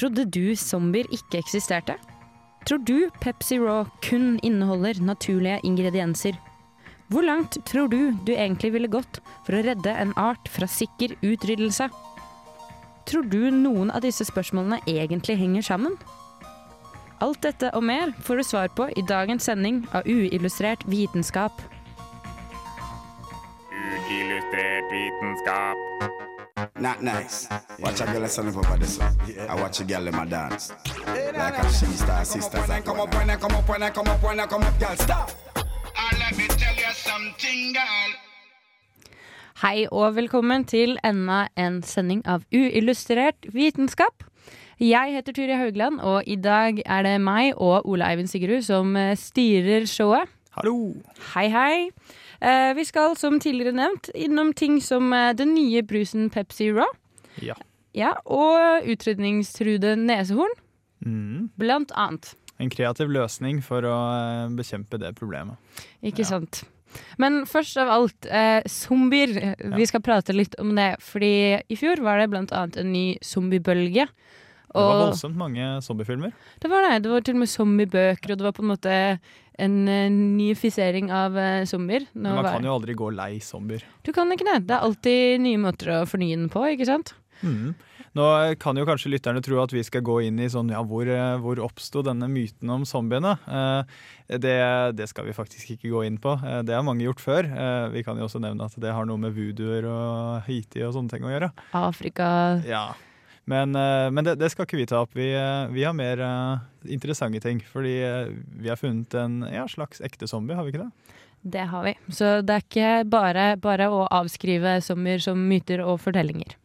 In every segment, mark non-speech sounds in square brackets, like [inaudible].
Trodde du zombier ikke eksisterte? Tror du Pepsi Raw kun inneholder naturlige ingredienser? Hvor langt tror du du egentlig ville gått for å redde en art fra sikker utryddelse? Tror du noen av disse spørsmålene egentlig henger sammen? Alt dette og mer får du svar på i dagens sending av Uillustrert vitenskap. Uillustrert vitenskap. Not nice. Watch a girl stand up over this one. I watch a girl in my dance. Like a she star sisters. Come up, come up, when I come up, when I come up, when I come up, girl, stop. And let me tell you something, girl. Hei og velkommen til enda en sending av Uillustrert vitenskap. Jeg heter Turid Haugland, og i dag er det meg og Ole Eivind Sigrud som eh, styrer showet. Hallo! Hei, hei. Eh, vi skal som tidligere nevnt innom ting som eh, den nye brusen Pepsi Raw. Ja. Ja, og utrydningstruede nesehorn, Mm. blant annet. En kreativ løsning for å eh, bekjempe det problemet. Ikke Ja. sant? Men først av alt, eh, zombier. Vi skal prate litt om det. Fordi i fjor var det blant annet en ny zombiebølge. Det var voldsomt mange zombiefilmer. det var det. Det var til og med zombiebøker, og det var på en måte en eh, nyfisering av eh, zombier. Nå Men man kan jo aldri gå lei zombier. Du kan ikke det. Det er alltid nye måter å fornye den på, ikke sant? Mm. Nå kan jo kanskje lytterne tro at vi skal gå inn i sånn, ja, hvor, eh, hvor oppsto denne myten om zombiene? Eh, det, det skal vi faktisk ikke gå inn på. Det har mange gjort før. Vi kan jo også nevne at det har noe med voodooer og Haiti og sånne ting å gjøre. Afrika Ja. Men, eh, men det, det skal ikke vi ta opp. Vi, eh, vi har mer uh, interessante ting. Fordi vi har funnet en ja, slags ekte zombie, har vi ikke det? Det har vi. Så det er ikke bare, bare å avskrive zombier som myter og fortellinger.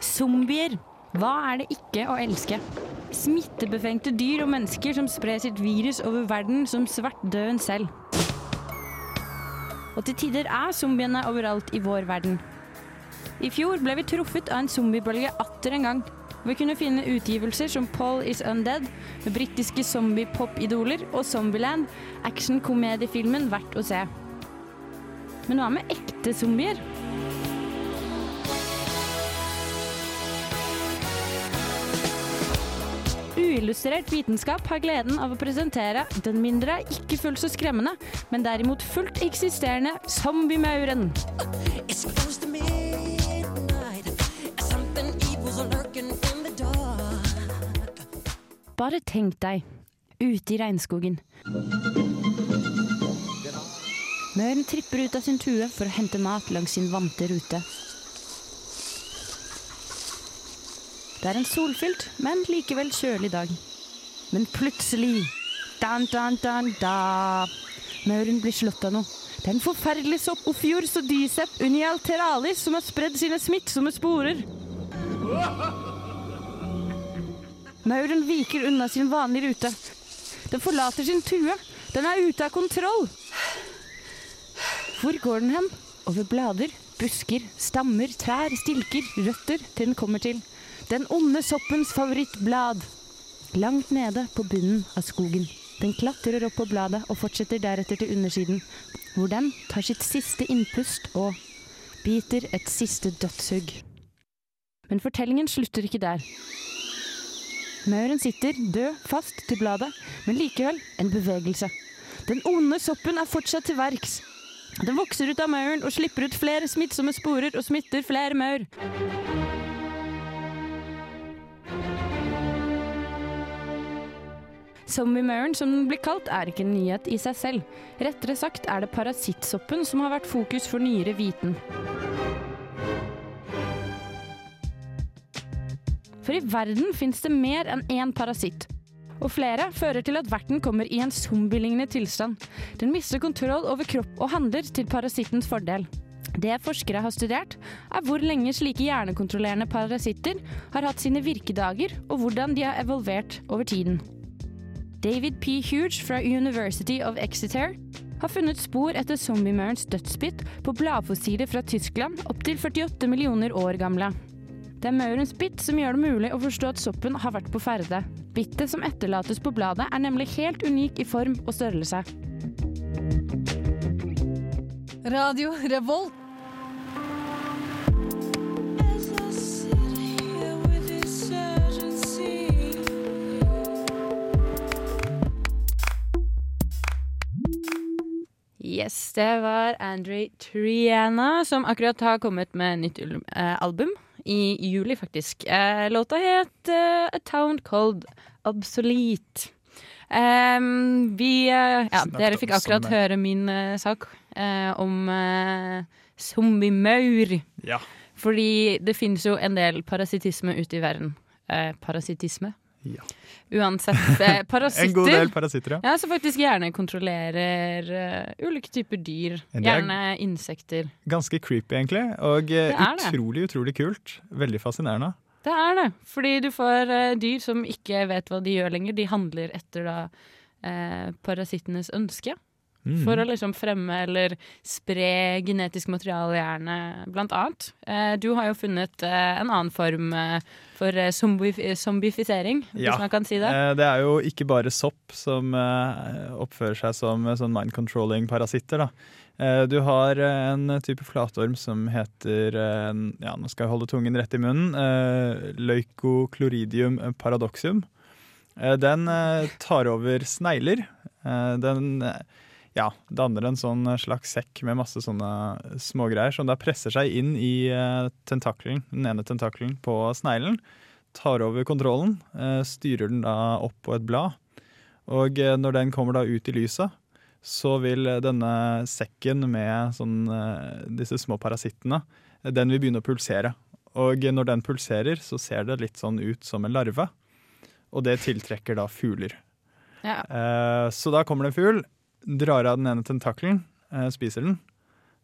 Zombier. Hva er det ikke å elske? Smittebefengte dyr og mennesker som sprer sitt virus over verden som svartdøden selv. Og til tider er zombiene overalt i vår verden. I fjor ble vi truffet av en zombiebølge atter en gang. Vi kunne finne utgivelser som Paul is Undead, britiske zombie-pop-idoler, og Zombieland, action-komediefilmen verdt å se. Men hva med ekte zombier? Uillustrert vitenskap har gleden av å presentere den mindre, ikke fullt så skremmende, men derimot fullt eksisterende zombiemauren. Bare tenk deg, ute i regnskogen. Møren tripper ut av sin tue for å hente mat langs sin vante rute. Det er en solfylt, men likevel kjølig dag. Men plutselig dan, dan, dan, da. Mauren blir slått av noe. Det er en forferdelig sopp Ophiurus og dicep unialteralis som har spredd sine smittsomme sporer. Mauren viker unna sin vanlige rute. Den forlater sin tue. Den er ute av kontroll. Hvor går den hen? Over blader, busker, stammer, trær, stilker, røtter, til den kommer til den onde soppens favorittblad. Langt nede på bunnen av skogen. Den klatrer opp på bladet og fortsetter deretter til undersiden, hvor den tar sitt siste innpust og biter et siste dødshugg. Men fortellingen slutter ikke der. Mauren sitter død fast til bladet, men likevel en bevegelse. Den onde soppen er fortsatt til verks. Den vokser ut av mauren og slipper ut flere smittsomme sporer og smitter flere maur. Zombiemauren, som den blir kalt, er ikke en nyhet i seg selv. Rettere sagt er det parasittsoppen som har vært fokus for nyere viten. For i verden fins det mer enn én parasitt. Og flere fører til at verten kommer i en zombielignende tilstand. Den mister kontroll over kropp og handler til parasittens fordel. Det forskere har studert, er hvor lenge slike hjernekontrollerende parasitter har hatt sine virkedager, og hvordan de har evolvert over tiden. David P. Huge fra University of Exeter har funnet spor etter zombiemaurens dødsbitt på bladfossiler fra Tyskland opptil 48 millioner år gamle. Det er maurens bitt som gjør det mulig å forstå at soppen har vært på ferde. Bittet som etterlates på bladet er nemlig helt unik i form og størrelse. Radio Revolt. Yes, det var Andre Triana som akkurat har kommet med nytt eh, album. I juli, faktisk. Eh, låta het uh, A Town Called Obsolete. Um, vi uh, Ja, dere fikk akkurat høre min uh, sak om zombiemaur. Ja. Fordi det finnes jo en del parasittisme ute i verden. Parasittisme? Ja. Uansett. Eh, parasitter. [laughs] En god del parasitter, ja. Ja, som faktisk gjerne kontrollerer uh, ulike typer dyr. Er- Gjerne insekter. Ganske creepy, egentlig. Og uh, er det. utrolig, utrolig kult. Veldig fascinerende. Det er det. Fordi du får uh, dyr som ikke vet hva de gjør lenger. De handler etter da parasittenes ønske. Mhm. For å liksom fremme eller spre genetisk materiale, gjerne, blant annet. Eh, du har jo funnet eh, en annen form eh, for zombif zombifisering, Ja. hvis man kan si det. Eh, Det er jo ikke bare sopp som oppfører seg som sånn mind controlling parasitter. Da. Du har en type flatorm som heter Ja, nå skal jeg holde tungen rett i munnen. Leukokloridium paradoxium. paradoxum. Den tar over snegler. Den ja, danner en sånn slags sekk med masse sånne smågreier som da presser seg inn i eh, tentakelen, den ene tentakelen på sneglen tar over kontrollen, eh, styrer den da opp på et blad. Og eh, når den kommer da ut i lyset, så vil eh, denne sekken med sånn, eh, disse små parasittene, eh, den vil begynne å pulsere. Og eh, når den pulserer, så ser det litt sånn ut som en larve. Og det tiltrekker da fugler. Ja. Eh, så da kommer det en fugl, drar av den ene tentakelen, eh, spiser den.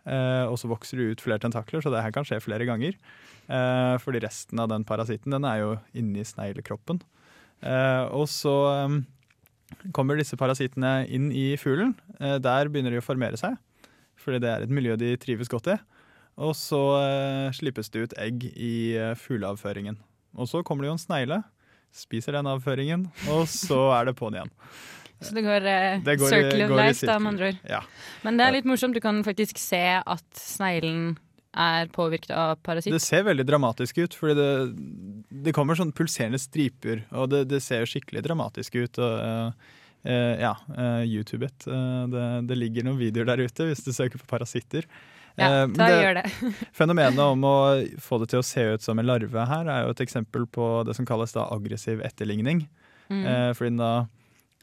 Eh, og så vokser det ut flere tentakler, så det her kan skje flere ganger. Eh, fordi resten av den parasitten den er jo inni sneglekroppen. Og så kommer disse parasittene inn i fuglen. Der begynner de å formere seg, fordi det er et miljø de trives godt i. Og så slippes det ut egg i fugleavføringen. Og så kommer det jo en snegle, spiser den avføringen, og så er det på'n igjen. Så det går, eh, Det går i- circle of går life, da, med andre ord. Ja. Men det er litt morsomt. Du kan faktisk se at sneglen er påvirket av parasitt. Det ser veldig dramatisk ut, fordi det, det kommer sånn pulserende striper, og det, det ser skikkelig dramatisk ut. Og, Uh, Uh, ja, uh, YouTube it. Uh, det, det ligger noen videoer der ute hvis du søker på parasitter. Ja, Eh, da det- gjør det. [laughs] Fenomenet om å få det til å se ut som en larve her, er jo et eksempel på det som kalles da aggressiv etterligning. Mm. Eh, fordi den da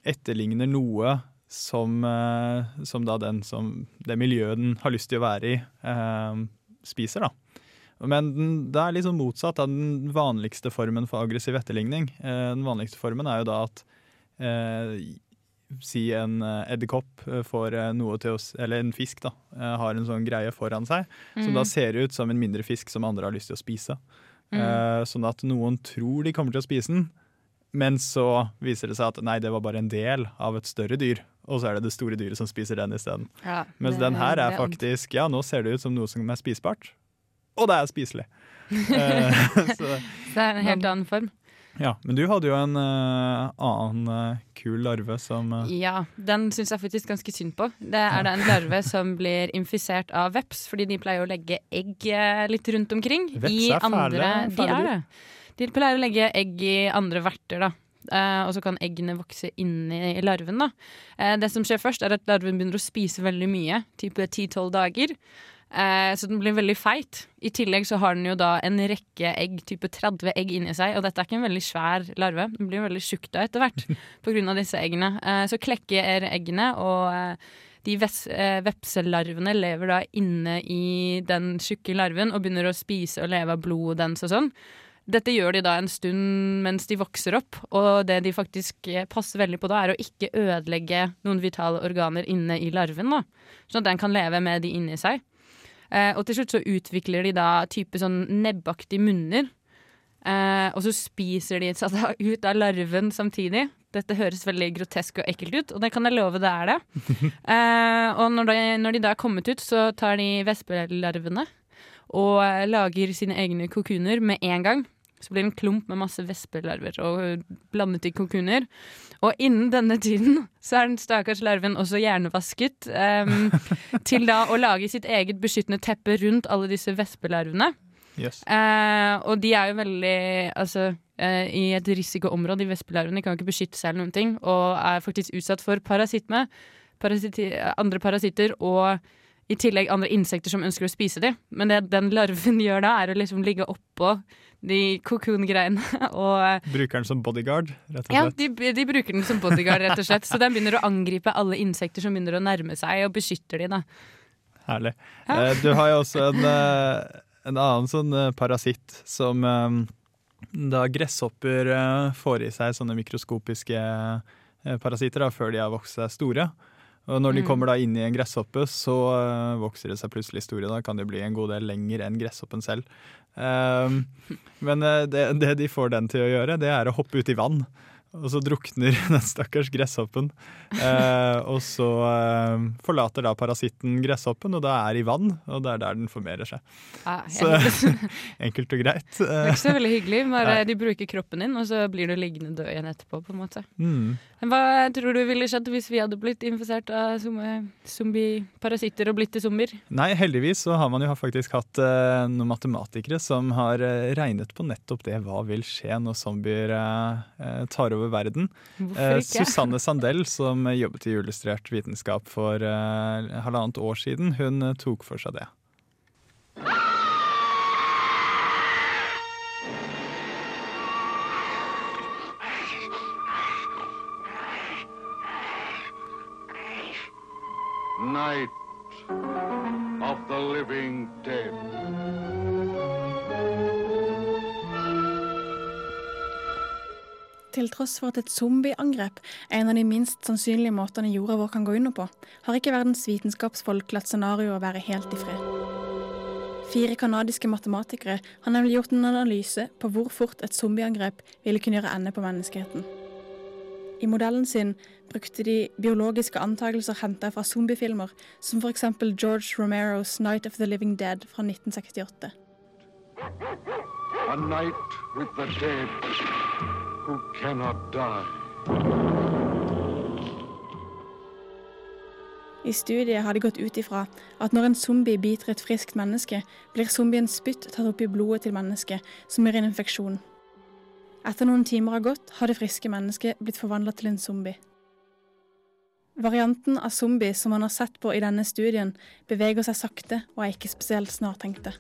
etterligner noe som, eh, som da den som det miljøet den har lyst til å være i, eh, spiser. da. Men den, det er liksom motsatt av den vanligste formen for aggressiv etterligning. Eh, den vanligste formen er jo da at eh, Si en eh, edderkopp eh, får noe til å Eller en fisk, da. har en sånn greie foran seg som Mhm. da ser ut som en mindre fisk som andre har lyst til å spise. Mm. Sånn at noen tror de kommer til å spise den, men så viser det seg at nei, det var bare en del av et større dyr. Og så er det det store dyret som spiser den isteden. Ja, Mens det- den her er faktisk Ja, nå ser det ut som noe som er spisbart. Og det er spiselig. [laughs] Eh, så, Så det er en helt annen form. ja, men du hadde jo en uh, annen uh, kul larve som uh... Ja, den syns jeg faktisk ganske synd på. Det er da en larve som blir infisert av veps, fordi de pleier å legge egg litt rundt omkring. Veps er fæle- andre, De er det. De pleier å legge egg i andre verter, da. Uh, og så kan eggene vokse inni larven. da. Uh, det som skjer først, er at larven begynner å spise veldig mye, type 10-12 dager. Uh, så den blir veldig feit. I tillegg så har den jo da en rekke egg, type 30 egg inni seg. Og dette er ikke en veldig svær larve. Den blir veldig tjukk da etter hvert [laughs] pga. disse eggene. Så klekker eggene, og de vepselarvene lever da inne i den tjukke larven og begynner å spise og leve av blodet dens og sånn. Dette gjør de da en stund mens de vokser opp, og det de faktisk eh, passer veldig på da, er å ikke ødelegge noen vitale organer inne i larven, da. Sånn at den kan leve med de inni seg. Eh, og til slutt så utvikler de da type sånn nebbaktige munner. Eh, og så spiser de seg da ut av larven samtidig. Dette høres veldig grotesk og ekkelt ut, og det kan jeg love det er det. [laughs] Eh, og når de, når de da er kommet ut, så tar de vespelarvene og eh, lager sine egne kokuner med en gang. Så blir det en klump med masse vespelarver og blandet i kokuner. Og innen denne tiden så er den stakkars larven også hjernevasket um, [laughs] til da å lage sitt eget beskyttende teppe rundt alle disse vespelarvene. Yes. Uh, og de er jo veldig Altså, uh, i et risikoområde, de vespelarvene kan jo ikke beskytte seg eller noen ting, og er faktisk utsatt for parasitme, parasitti, andre parasitter og i tillegg andre insekter som ønsker å spise dem. Men det den larven [laughs] gjør da, er å liksom ligge oppå de kokongreiene [laughs] og Bruker den som bodyguard, rett og ja, slett. de, de bruker den som bodyguard, rett og slett. Så den begynner å angripe alle insekter som begynner å nærme seg, og beskytter de, da. Herlig. Ja. du har jo også en, eh, en annen sånn eh, parasitt som eh, da gresshopper eh, får i seg sånne mikroskopiske eh, parasitter da, før de har vokst seg store. Og når de Mm. kommer da inn i en gresshoppe, så eh, vokser det seg plutselig store. Da kan de bli en god del lenger enn gresshoppen selv. Um, men eh, det, det de får den til å gjøre, det er å hoppe ut i vann. Og så drukner [laughs] den stakkars gresshoppen. Eh, og så eh, forlater da parasitten gresshoppen, og da er i vann, og det er der den formerer seg. Ja, [laughs] Så [laughs] enkelt og greit. Det er ikke så veldig hyggelig. Bare ja. de bruker kroppen din, og så blir du liggende død igjen etterpå. på en måte. Mm. Men Hva tror du ville skjedd hvis vi hadde blitt infisert av zombie- zombieparasitter og blitt til zombier? Nei, heldigvis så har man jo faktisk hatt eh, noen matematikere som har eh, regnet på nettopp det. Hva vil skje når zombier eh, eh, tar over verden? Hvorfor? Susanne [laughs] Sandell, som jobbet i Illustrert vitenskap for eh, halvannet år siden, hun eh, tok for seg det. Night of the living dead. Til tross for at et zombieangrep er en av de minst sannsynlige måtene jorda vår kan gå under på, har ikke verdens vitenskapsfolk latt scenarioet være helt i fred. Fire kanadiske matematikere har nemlig gjort en analyse på hvor fort et zombieangrep ville kunne gjøre ende på menneskeheten. I modellen sin brukte de biologiske antakelser henta fra zombiefilmer, som f.eks. George Romeros 'Night of the Living Dead' fra 1968. A night with the dead who cannot die. I studiet har de gått ut ifra at når en zombie biter et friskt menneske, blir zombiens spytt tatt opp i blodet til mennesket, som gir en infeksjon. Etter noen timer har gått, har det friske mennesket blitt forvandla til en zombie. Varianten av zombie som man har sett på i denne studien, beveger seg sakte og er ikke spesielt snartenkte.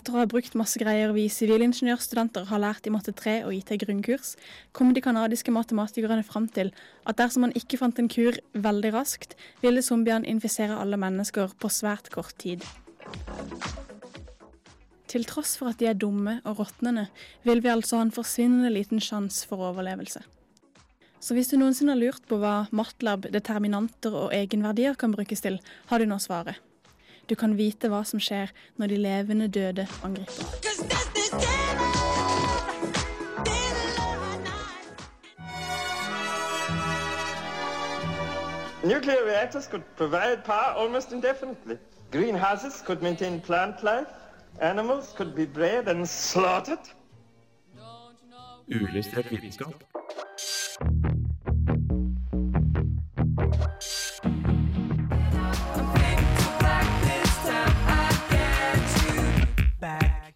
Etter å ha brukt masse greier vi sivilingeniørstudenter har lært i matte 3 og IT grunnkurs, kom de kanadiske matematikerne fram til at dersom man ikke fant en kur veldig raskt, ville zombiene infisere alle mennesker på svært kort tid. Til tross for at de er dumme og råtnende, vil vi altså ha en forsvinnende liten sjanse for overlevelse. Så hvis du noensinne har lurt på hva MATLAB, determinanter og egenverdier kan brukes til, har du nå svaret. Du kan vite hva som skjer når de levende døde angriper. Nuclear reactors could provide power almost indefinitely. Greenhouses could maintain plant life. Animals could be bred and slaughtered. Uillustrert vitenskap.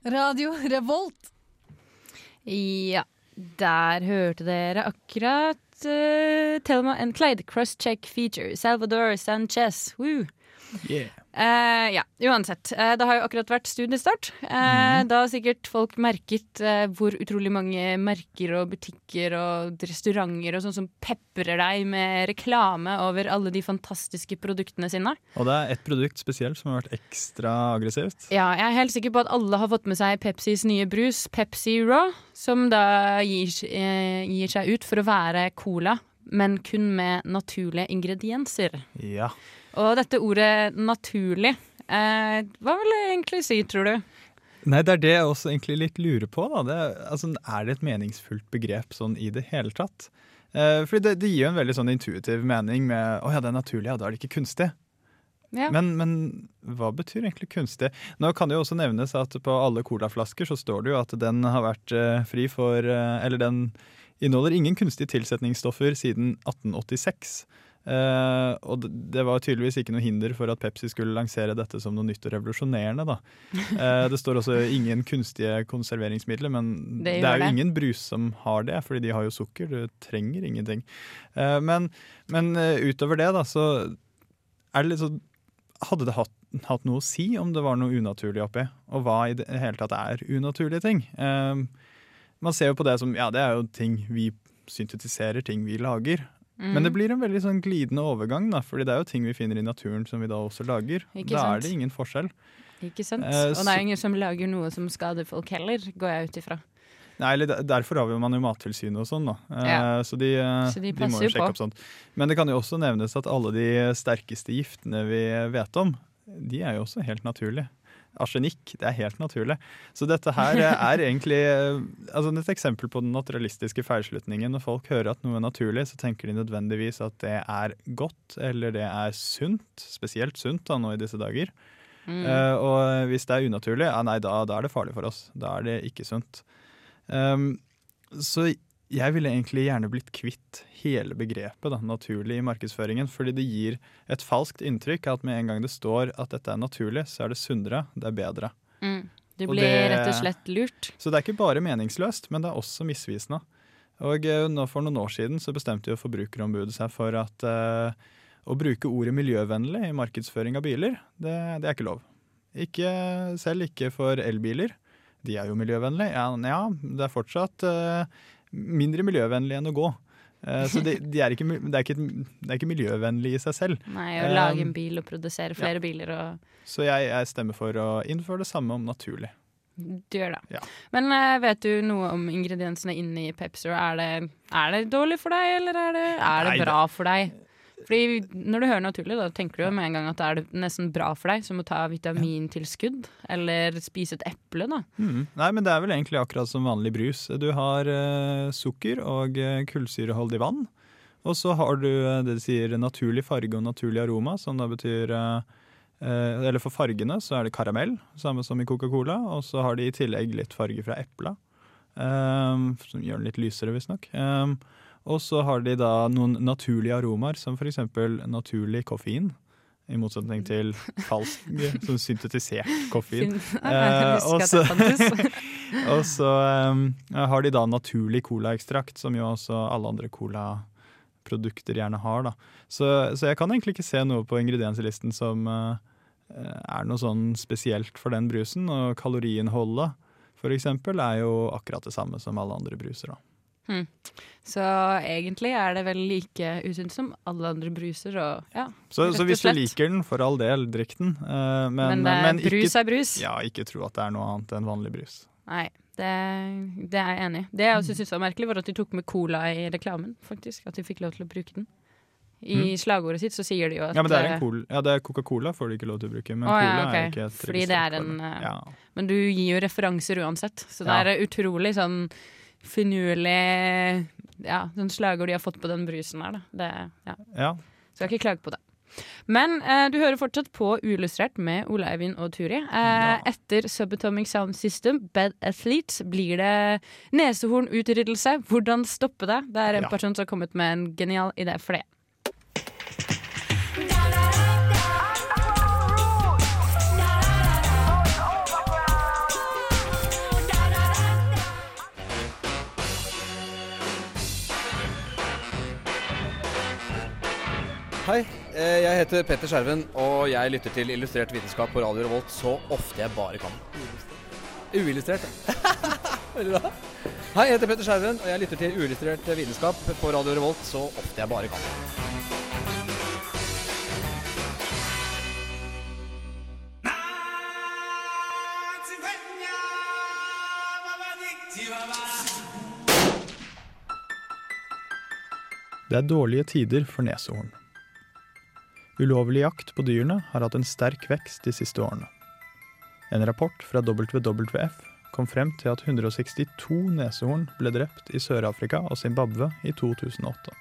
Radio Revolt. Ja, der hørte dere akkurat uh, Thelma and Clyde, Crosscheck Feature, Salvador Sanchez. Woo. Yeah. Eh, ja, uansett. Uh, det har jo akkurat vært studiestart. Eh, Da har sikkert folk merket hvor utrolig mange merker og butikker og restauranter og sånn som peprer deg med reklame over alle de fantastiske produktene sine. Og det er ett produkt spesielt som har vært ekstra aggressivt. Ja, jeg er helt sikker på at alle har fått med seg Pepsis nye brus, Pepsi Raw, som da gir, gir seg ut for å være cola, men kun med naturlige ingredienser. Ja. Og dette ordet 'naturlig', eh, hva vil det egentlig si, tror du? Nei, det er det jeg også egentlig litt lurer på. Da. Det, altså, er det et meningsfullt begrep sånn i det hele tatt? Eh, fordi det, det gir jo en veldig sånn intuitiv mening med å ja, det er naturlig, ja, da er det ikke kunstig. Ja. Men, men hva betyr egentlig kunstig? Nå kan det jo også nevnes at på alle colaflasker så står det jo at den har vært eh, fri for eh, Eller den inneholder ingen kunstige tilsetningsstoffer siden 1886. Eh, og det, var tydeligvis ikke noe hinder for at Pepsi skulle lansere dette som noe nytt og revolusjonerende. Da. Uh, [laughs] det står også ingen kunstige konserveringsmidler, men Det det, er jo det. ingen brus som har det, fordi de har jo sukker. Du trenger ingenting. Uh, men, men utover det, da, så er det litt sånn Hadde det hatt, hatt noe å si om det var noe unaturlig oppi? Og hva i det hele tatt er unaturlige ting? Man ser jo på det som Ja, det er jo ting vi syntetiserer, ting vi lager. Mm. Men det blir en veldig sånn glidende overgang, da, fordi det er jo ting vi finner i naturen som vi da også lager. Ikke da sant? er det ingen forskjell. Ikke sant? Eh, Og det er ingen som lager noe som skader folk heller, går jeg ut ifra. Nei, eller Derfor har man jo Mattilsynet og sånn, da. Eh, Ja. Så, de, eh, Så de må passer jo jo sjekke på. opp sånt. Men det kan jo også nevnes at alle de sterkeste giftene vi vet om, de er jo også helt naturlige. Arsenikk, det er helt naturlig. Så dette her er [laughs] egentlig eh, altså et eksempel på den naturalistiske feilslutningen. Når folk hører at noe er naturlig, så tenker de nødvendigvis at det er godt, eller det er sunt. Spesielt sunt da, nå i disse dager. Mm. Uh, og hvis det er unaturlig, ja, nei, da, da er det farlig for oss. Da er det ikke sunt. Um, så jeg ville egentlig gjerne blitt kvitt hele begrepet da, naturlig i markedsføringen, fordi det gir et falskt inntrykk av at med en gang det står at dette er naturlig, så er det sunnere, det er bedre. Mm. Du blir det- rett og slett lurt. Så det er ikke bare meningsløst, men det er også misvisende. Og eh, nå For noen år siden så bestemte jo Forbrukerombudet seg for at uh, å bruke ordet miljøvennlig i markedsføring av biler, det, det er ikke lov. Ikke, selv ikke for elbiler. De er jo miljøvennlige. Ja, ja det er fortsatt eh, mindre miljøvennlig enn å gå. Eh, så det, de er ikke, det, er ikke, det er ikke miljøvennlig i seg selv. Nei, å Eh, lage en bil og produsere flere biler og Så jeg, jeg stemmer for å innføre det samme om naturlig. Du gjør det. Ja. Men eh, vet du noe om ingrediensene inni Pepsi? Er det, er det dårlig for deg, eller er det, er det Nei, bra for deg? Fordi Når du hører naturlig, da tenker du jo med en gang at det er nesten bra for deg, som å ta vitamintilskudd eller spise et eple. da. Mm. Nei, men det er vel egentlig akkurat som vanlig brus. Du har eh, sukker og eh, kullsyreholdig vann. Og så har du eh, det de sier naturlig farge og naturlig aroma, som da betyr eh, eh, Eller for fargene så er det karamell, samme som i Coca-Cola. Og så har de i tillegg litt farge fra epla, eh, som gjør den litt lysere, visstnok. Um, og så har de da noen naturlige aromaer, som f.eks. naturlig koffein. I motsetning til falsk, [laughs] sånn syntetisert koffein. Det [laughs] og så- um, har de da naturlig colaekstrakt, som jo også alle andre colaprodukter gjerne har. Så, så jeg kan egentlig ikke se noe på ingredienslisten som uh, er noe sånn spesielt for den brusen. Og kaloriinnholdet for eksempel er jo akkurat det samme som alle andre bruser. da. Hmm. Så egentlig er det vel like usunt som alle andre bruser. Og, ja, Så, rett så hvis du liker den, for all del, drikk den. Uh, men, Men er- men ikke, brus er brus. Ja, ikke tro at det er noe annet enn vanlig brus. Nei, det, det er jeg enig i. Det jeg også syntes var merkelig, var at de tok med cola i reklamen. faktisk, At de fikk lov til å bruke den. I Mm. slagordet sitt så sier de jo at Ja, men det er eh, ja, er Coca-Cola får de ikke lov til å bruke, men Å, ja, cola ok. er ikke et Fordi det er en eh, ja. Men du gir jo referanser uansett, så det Ja. er utrolig sånn finurlig Ja, sånn slagord de har fått på den brusen her. Det, ja. ja. Skal ikke klage på det. Men eh, du hører fortsatt på Uillustrert med Ole Eivind og Turi. Eh, Etter Subatomic Sound System, Bad Athletes, blir det nesehornutryddelse. Hvordan stoppe det? Det er en Ja. person som har kommet med en genial idé for det. Hei, eh, jeg heter Petter Skjerven, og jeg lytter til Illustrert vitenskap på Radio Revolt så ofte jeg bare kan. Uillustrert. Veldig [laughs] bra. Hei, jeg heter Petter Skjerven, og jeg lytter til Uillustrert vitenskap på Radio Revolt så ofte jeg bare kan. Det er dårlige tider for neshorn. Ulovlig jakt på dyrene har hatt en sterk vekst de siste årene. En rapport fra WWF kom frem til at 162 neshorn ble drept i Sør-Afrika og Zimbabwe i 2008.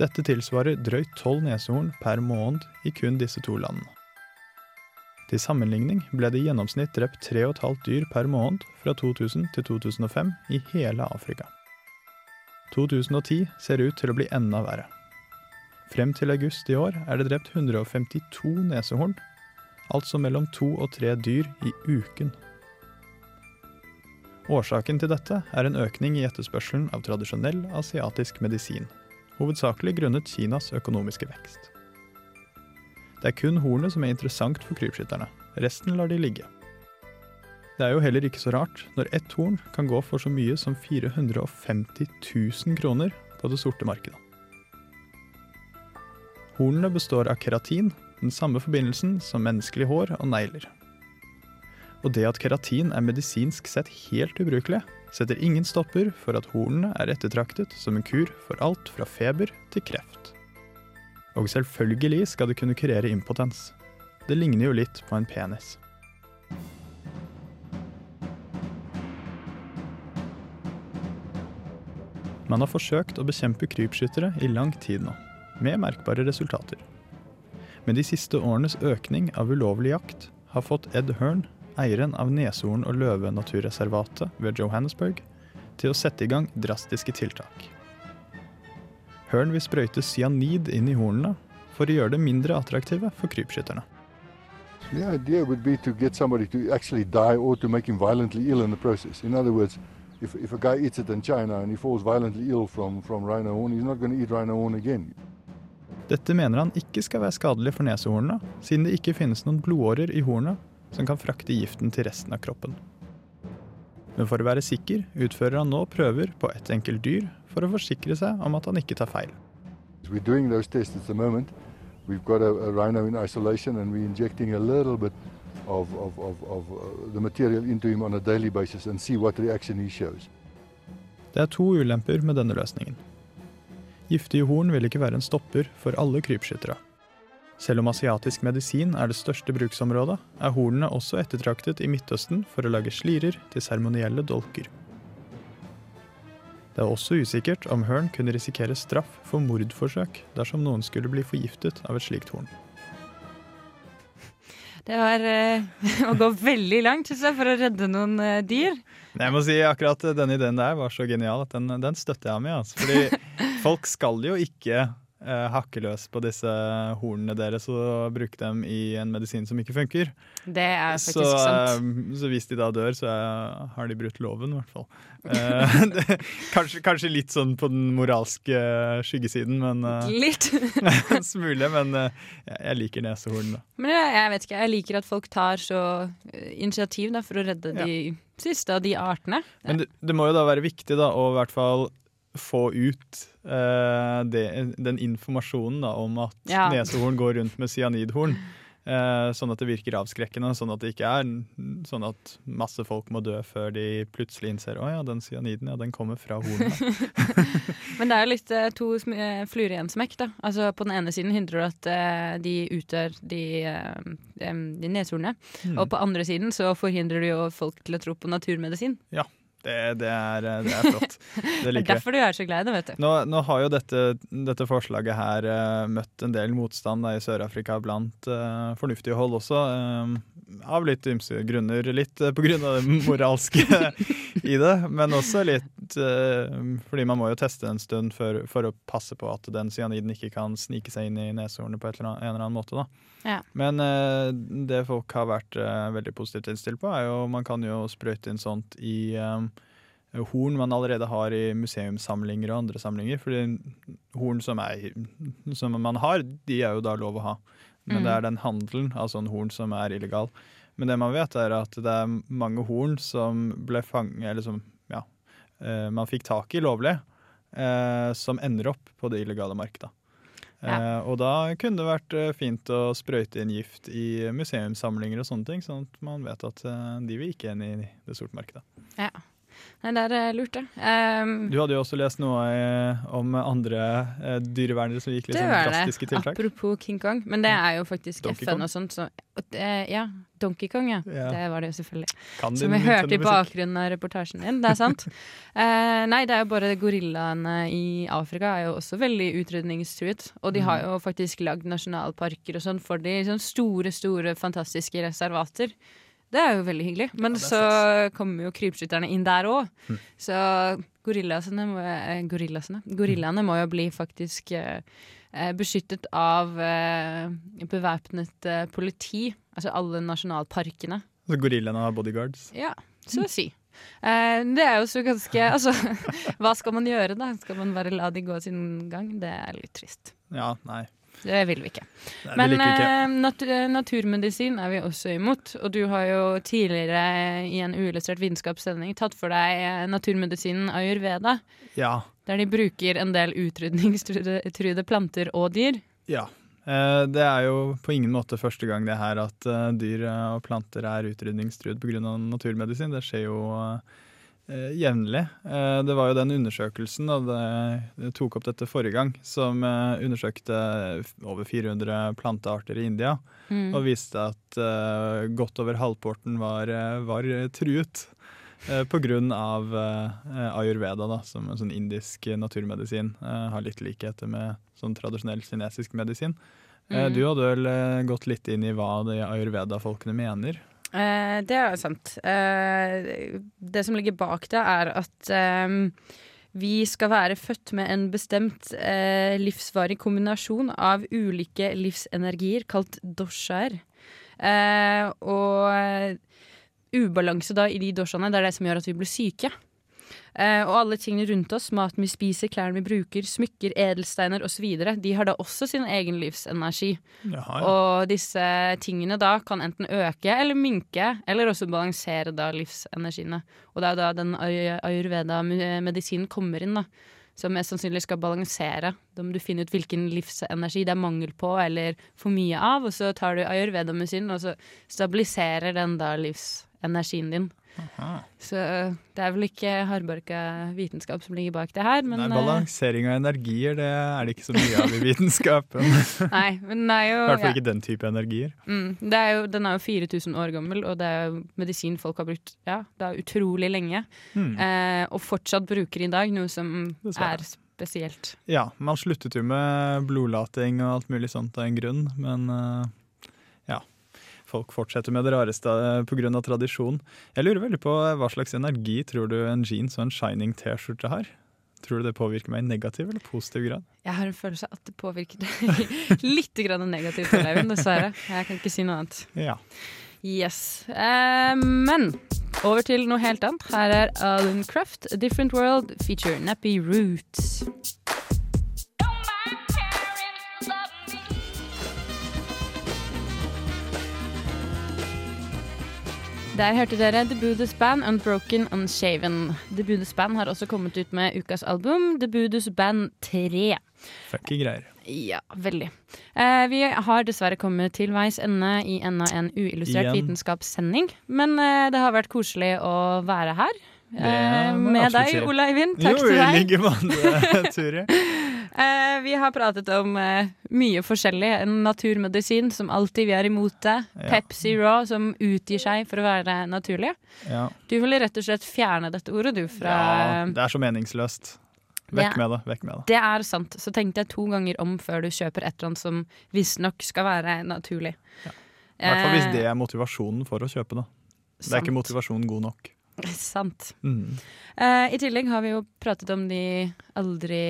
Dette tilsvarer drøyt tolv neshorn per måned i kun disse to landene. Til sammenligning ble det i gjennomsnitt drept 3,5 dyr per måned fra 2000 til 2005 i hele Afrika. 2010 ser ut til å bli enda verre. Frem til august i år er det drept 152 nesehorn, altså mellom to og tre dyr i uken. Årsaken til dette er en økning i etterspørselen av tradisjonell asiatisk medisin, hovedsakelig grunnet Kinas økonomiske vekst. Det er kun hornet som er interessant for krypskytterne, resten lar de ligge. Det er jo heller ikke så rart når ett horn kan gå for så mye som 450 000 kroner på det sorte markedet. Hornene består av keratin, den samme forbindelsen som menneskelig hår og negler. Og det at keratin er medisinsk sett helt ubrukelig, setter ingen stopper for at hornene er ettertraktet som en kur for alt fra feber til kreft. Og selvfølgelig skal det kunne kurere impotens. Det ligner jo litt på en penis. Man har forsøkt å bekjempe krypskyttere i lang tid nå, med merkbare resultater. Med de siste årenes økning av ulovlig jakt har fått Ed Hearn, eieren av Neshorn- og Løve-naturreservatet ved Johannesburg, til å sette i gang drastiske tiltak. Hearn vil sprøyte cyanid inn i hornene for å gjøre det mindre attraktive for krypskytterne. The idea would be to get somebody to actually die or to make him violently ill in the process. In other words, if, if a guy eats it in China and he falls violently ill from, from rhino horn, he's not going to eat rhino horn again. Dette mener han ikke skal være skadelig for nesehornene, siden det ikke finnes noen blodårer i hornet som kan frakte giften til resten av kroppen. Men for å være sikker utfører han nå prøver på ett enkelt dyr for å forsikre seg om at han ikke tar feil. We're doing those tests at the moment. We've got a, a rhino in isolation and we're injecting a little bit of, of, of, of uh, the material into him on a daily basis and see what reaction he shows. Det er to ulemper med denne løsningen. Giftige horn vil ikke være en stopper for alle krypskyttere. Selv om asiatisk medisin er det største bruksområdet, er hornene også ettertraktet i Midtøsten for å lage slirer til seremonielle dolker. Det er også usikkert om Hearn kunne risikere straff for mordforsøk dersom noen skulle bli forgiftet av et slikt horn. Det var eh, [laughs] å gå veldig langt for å redde noen eh, dyr. Jeg må si akkurat den ideen der var så genial at den, den støtter jeg med. Altså. Fordi [laughs] folk skal jo ikke eh, hakke løs på disse hornene deres og bruke dem i en medisin som ikke funker. Det er faktisk så, sant. eh, så hvis de da dør, så er, har de brutt loven, i hvert fall. Eh, [laughs] kanskje, kanskje litt sånn på den moralske skyggesiden, men eh, Litt. [laughs] en smule. Men eh, jeg- liker nesehornene. Men jeg, vet ikke, jeg liker at folk tar så eh, initiativ da, for å redde de siste av de artene. Men det, det må jo da være viktig da, å i hvert fall få ut uh, det, den informasjonen da, om at Ja. nesehorn går rundt med cyanidhorn. Uh, sånn at det virker avskrekkende, sånn at det ikke er sånn at masse folk må dø før de plutselig innser å ja, den cyaniden ja, den kommer fra hornet. [laughs] Men det er jo litt eh, to fluer i en smekk. da. Altså På den ene siden hindrer du at uh, de utdør de, de neshornene. Mm. Og på andre siden så forhindrer du jo folk til å tro på naturmedisin. Ja, det, det, er, eh, det er flott. [laughs] Det er liker jeg. derfor du er så glad i det, vet du. Nå, nå har jo dette, dette forslaget her uh, møtt en del motstand i Sør-Afrika blant uh, fornuftige hold også, Uh, av litt ymse grunner. Litt uh, av det moralske [laughs] i det, men også litt fordi man må jo teste en stund for, for å passe på at den cyaniden ikke kan snike seg inn i neshornet på eller annet, en eller annen måte. Ja. Men det folk har vært veldig positivt innstilt på, er jo man kan jo sprøyte inn sånt i, eh, horn man allerede har i museumssamlinger og andre samlinger. Fordi horn som, er, som man har, de er jo da lov å ha. Men Mm. det er den handelen av sånn horn som er illegal. Men det man vet, er at det er mange horn som ble fanget Eller som ja, eh, man fikk tak i lovlig, eh, som ender opp på det illegale markedet. Eh, og da kunne det vært eh, fint å sprøyte inn gift i museumssamlinger og sånne ting, sånn at man vet at eh, de vil ikke inn i det sorte markedet. Ja. Nei, det er eh, lurt, det. Um, Du hadde jo også lest noe eh, om andre uh, dyrevernere som gikk litt det sånn var det. var tiltak. Apropos King Kong. Men det er jo faktisk Donkey FN Kong? og sånt. Så, det- ja, Donkey Kong, ja. Ja. Det var det jo selvfølgelig. Kan Som vi hørte i bakgrunnen av reportasjen din. Det er sant. uh, [laughs] nei, det er jo bare gorillaene i Afrika er jo også veldig utrydningstruet. Og de Mm. har jo faktisk lagd nasjonalparker og sånn for de sånn store, store, fantastiske reservater. Det er jo veldig hyggelig. Men så kommer jo krypskytterne inn der òg. Mm. Så gorillasene må, eh, gorillasene, gorillaene må jo bli faktisk eh, eh, beskyttet av eh, bevæpnet eh, politi. Altså alle nasjonalparkene. Så gorillaene har bodyguards. Ja, så å si. Eh, det er jo så ganske [laughs] Altså, hva skal man gjøre, da? Skal man bare la de gå sin gang? Det er litt trist. Ja, nei. Det vil vi ikke. Nei, Men vi ikke. eh, nat naturmedisin er vi også imot. Og du har jo tidligere i en uillustrert vitenskapssending tatt for deg eh, naturmedisinen ayurveda. Ja. Der de bruker en del utrydningstruede planter og dyr. Ja. Eh, Det er jo på ingen måte første gang det her at eh, dyr eh, og planter er utrydningstruet pga. naturmedisin. Det skjer jo eh, jevnlig. Eh, Det var jo den undersøkelsen, da det, det tok opp dette forrige gang, som eh, undersøkte over 400 plantearter i India, Mm. og viste at eh, godt over halvparten var, eh, var truet. Pga. på grunn av eh, ayurveda, da, som en sånn indisk naturmedisin. eh, har litt likheter med sånn tradisjonell kinesisk medisin. Eh, Mm. Du hadde vel eh, gått litt inn i hva de ayurveda-folkene mener? Eh, det er sant. Eh, det som ligger bak det, er at eh, vi skal være født med en bestemt eh, livsvarig kombinasjon av ulike livsenergier, kalt doshaer. Og ubalanse da i de doshaene, det er det som gjør at vi blir syke. Eh, og alle tingene rundt oss, maten vi spiser, klærne vi bruker, smykker, edelsteiner osv., de har da også sin egen livsenergi. Jaha, ja. Og disse tingene da kan enten øke eller minke, eller også balansere da livsenergiene. Og det er da den ayurveda-medisinen kommer inn, da. Som mest sannsynlig skal balansere. Da må du finne ut hvilken livsenergi det er mangel på eller for mye av, og så tar du ayurveda-medisinen, og så stabiliserer den da livsenergien din. Så øh, det er vel ikke hardbarka vitenskap som ligger bak det her, men Nei, øh, balansering av energier det er det ikke så mye av i vitenskapen. [laughs] Nei, men det er jo I hvert fall ikke den type energier. Mm, det er jo, den er jo 4000 år gammel, og det er jo medisin folk har brukt ja, det er utrolig lenge. Mm. Eh, og fortsatt bruker i dag, noe som er spesielt. Ja, man sluttet jo med blodlating og alt mulig sånt av en grunn, men eh. Folk fortsetter med det rareste pga. på grunn av tradisjon. Jeg lurer veldig på eh, hva slags energi tror du en jeans og en shining T-skjorte har? Tror du det påvirker meg i negativ eller positiv grad? Jeg har en følelse av at det påvirker deg [laughs] litt grann negativt, dessverre. Jeg kan ikke si noe annet. Ja. Yes. Eh, men over til noe helt annet. Her er Alan Craft, Different World, feature Nappy Roots. Der hørte dere The Buddhist Band Unbroken Unshaven. The Buddhist Band har også kommet ut med ukas album The Buddhist Band 3. Funky greier. Ja, veldig. Eh, vi har dessverre kommet til veis ende i enda en uillustrert Igjen. vitenskapssending. Men eh, det har vært koselig å være her. Eh, med deg, Ola Eivind. Takk jo, til i deg. like måte, Turi. [laughs] Eh, vi har pratet om eh, mye forskjellig. Naturmedisin, som alltid vi er imot det. Ja. Pepsi Raw, som utgir seg for å være naturlig. Ja. Du vil rett og slett fjerne dette ordet, du, fra ja, det er så meningsløst. Vekk med det. Vekk med det. Det er sant. Så tenkte jeg to ganger om før du kjøper et eller annet som visstnok skal være naturlig. I hvert fall hvis det er motivasjonen for å kjøpe det. Det er ikke motivasjonen god nok. [laughs] Sant. Mm. Uh, I tillegg har vi jo pratet om de aldri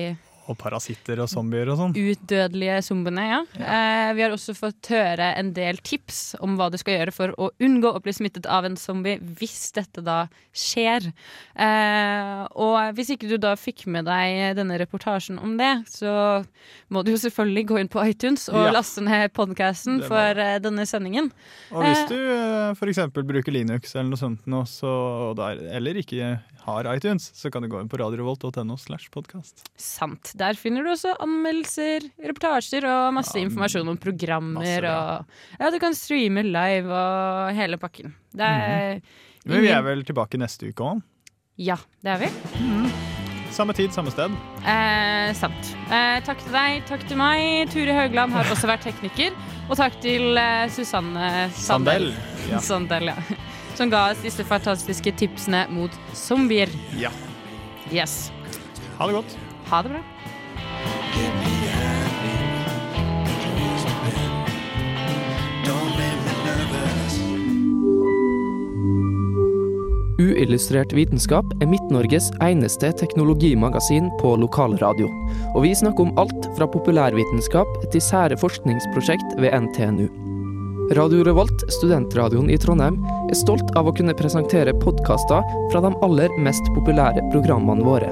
Og parasitter og zombier og sånn. Utdødelige zombiene, ja. Eh, vi har også fått høre en del tips om hva du skal gjøre for å unngå å bli smittet av en zombie hvis dette da skjer. Eh, og hvis ikke du da fikk med deg denne reportasjen om det, så må du jo selvfølgelig gå inn på iTunes og Ja. laste ned podkasten for eh, denne sendingen. Og hvis Eh, du eh, eksempel bruker Linux eller noe sånt nå, så, der, eller ikke har iTunes, så kan du gå inn på radiorevolt.no slash podkast. Sant. Der finner du også anmeldelser, reportasjer og masse informasjon om programmer. ja. og ja, du kan streame live og hele pakken. Det er Men vi er vel tilbake neste uke òg. Ja, det er vi. Samme tid, samme sted. Eh, sant. Eh, takk til deg, takk til meg. Turi Haugland har også vært tekniker. Og takk til eh, Susanne Sandel. Sandel, ja. [laughs] Sandel, ja. Som ga oss disse fantastiske tipsene mot zombier. Ja. Yes. Ha det godt. Ha det bra. Uillustrert vitenskap er Midt-Norges eneste teknologimagasin på lokalradio. Og vi snakker om alt fra populærvitenskap til sære forskningsprosjekt ved NTNU. Radio Revolt, studentradioen i Trondheim, er stolt av å kunne presentere podkaster fra de aller mest populære programmene våre.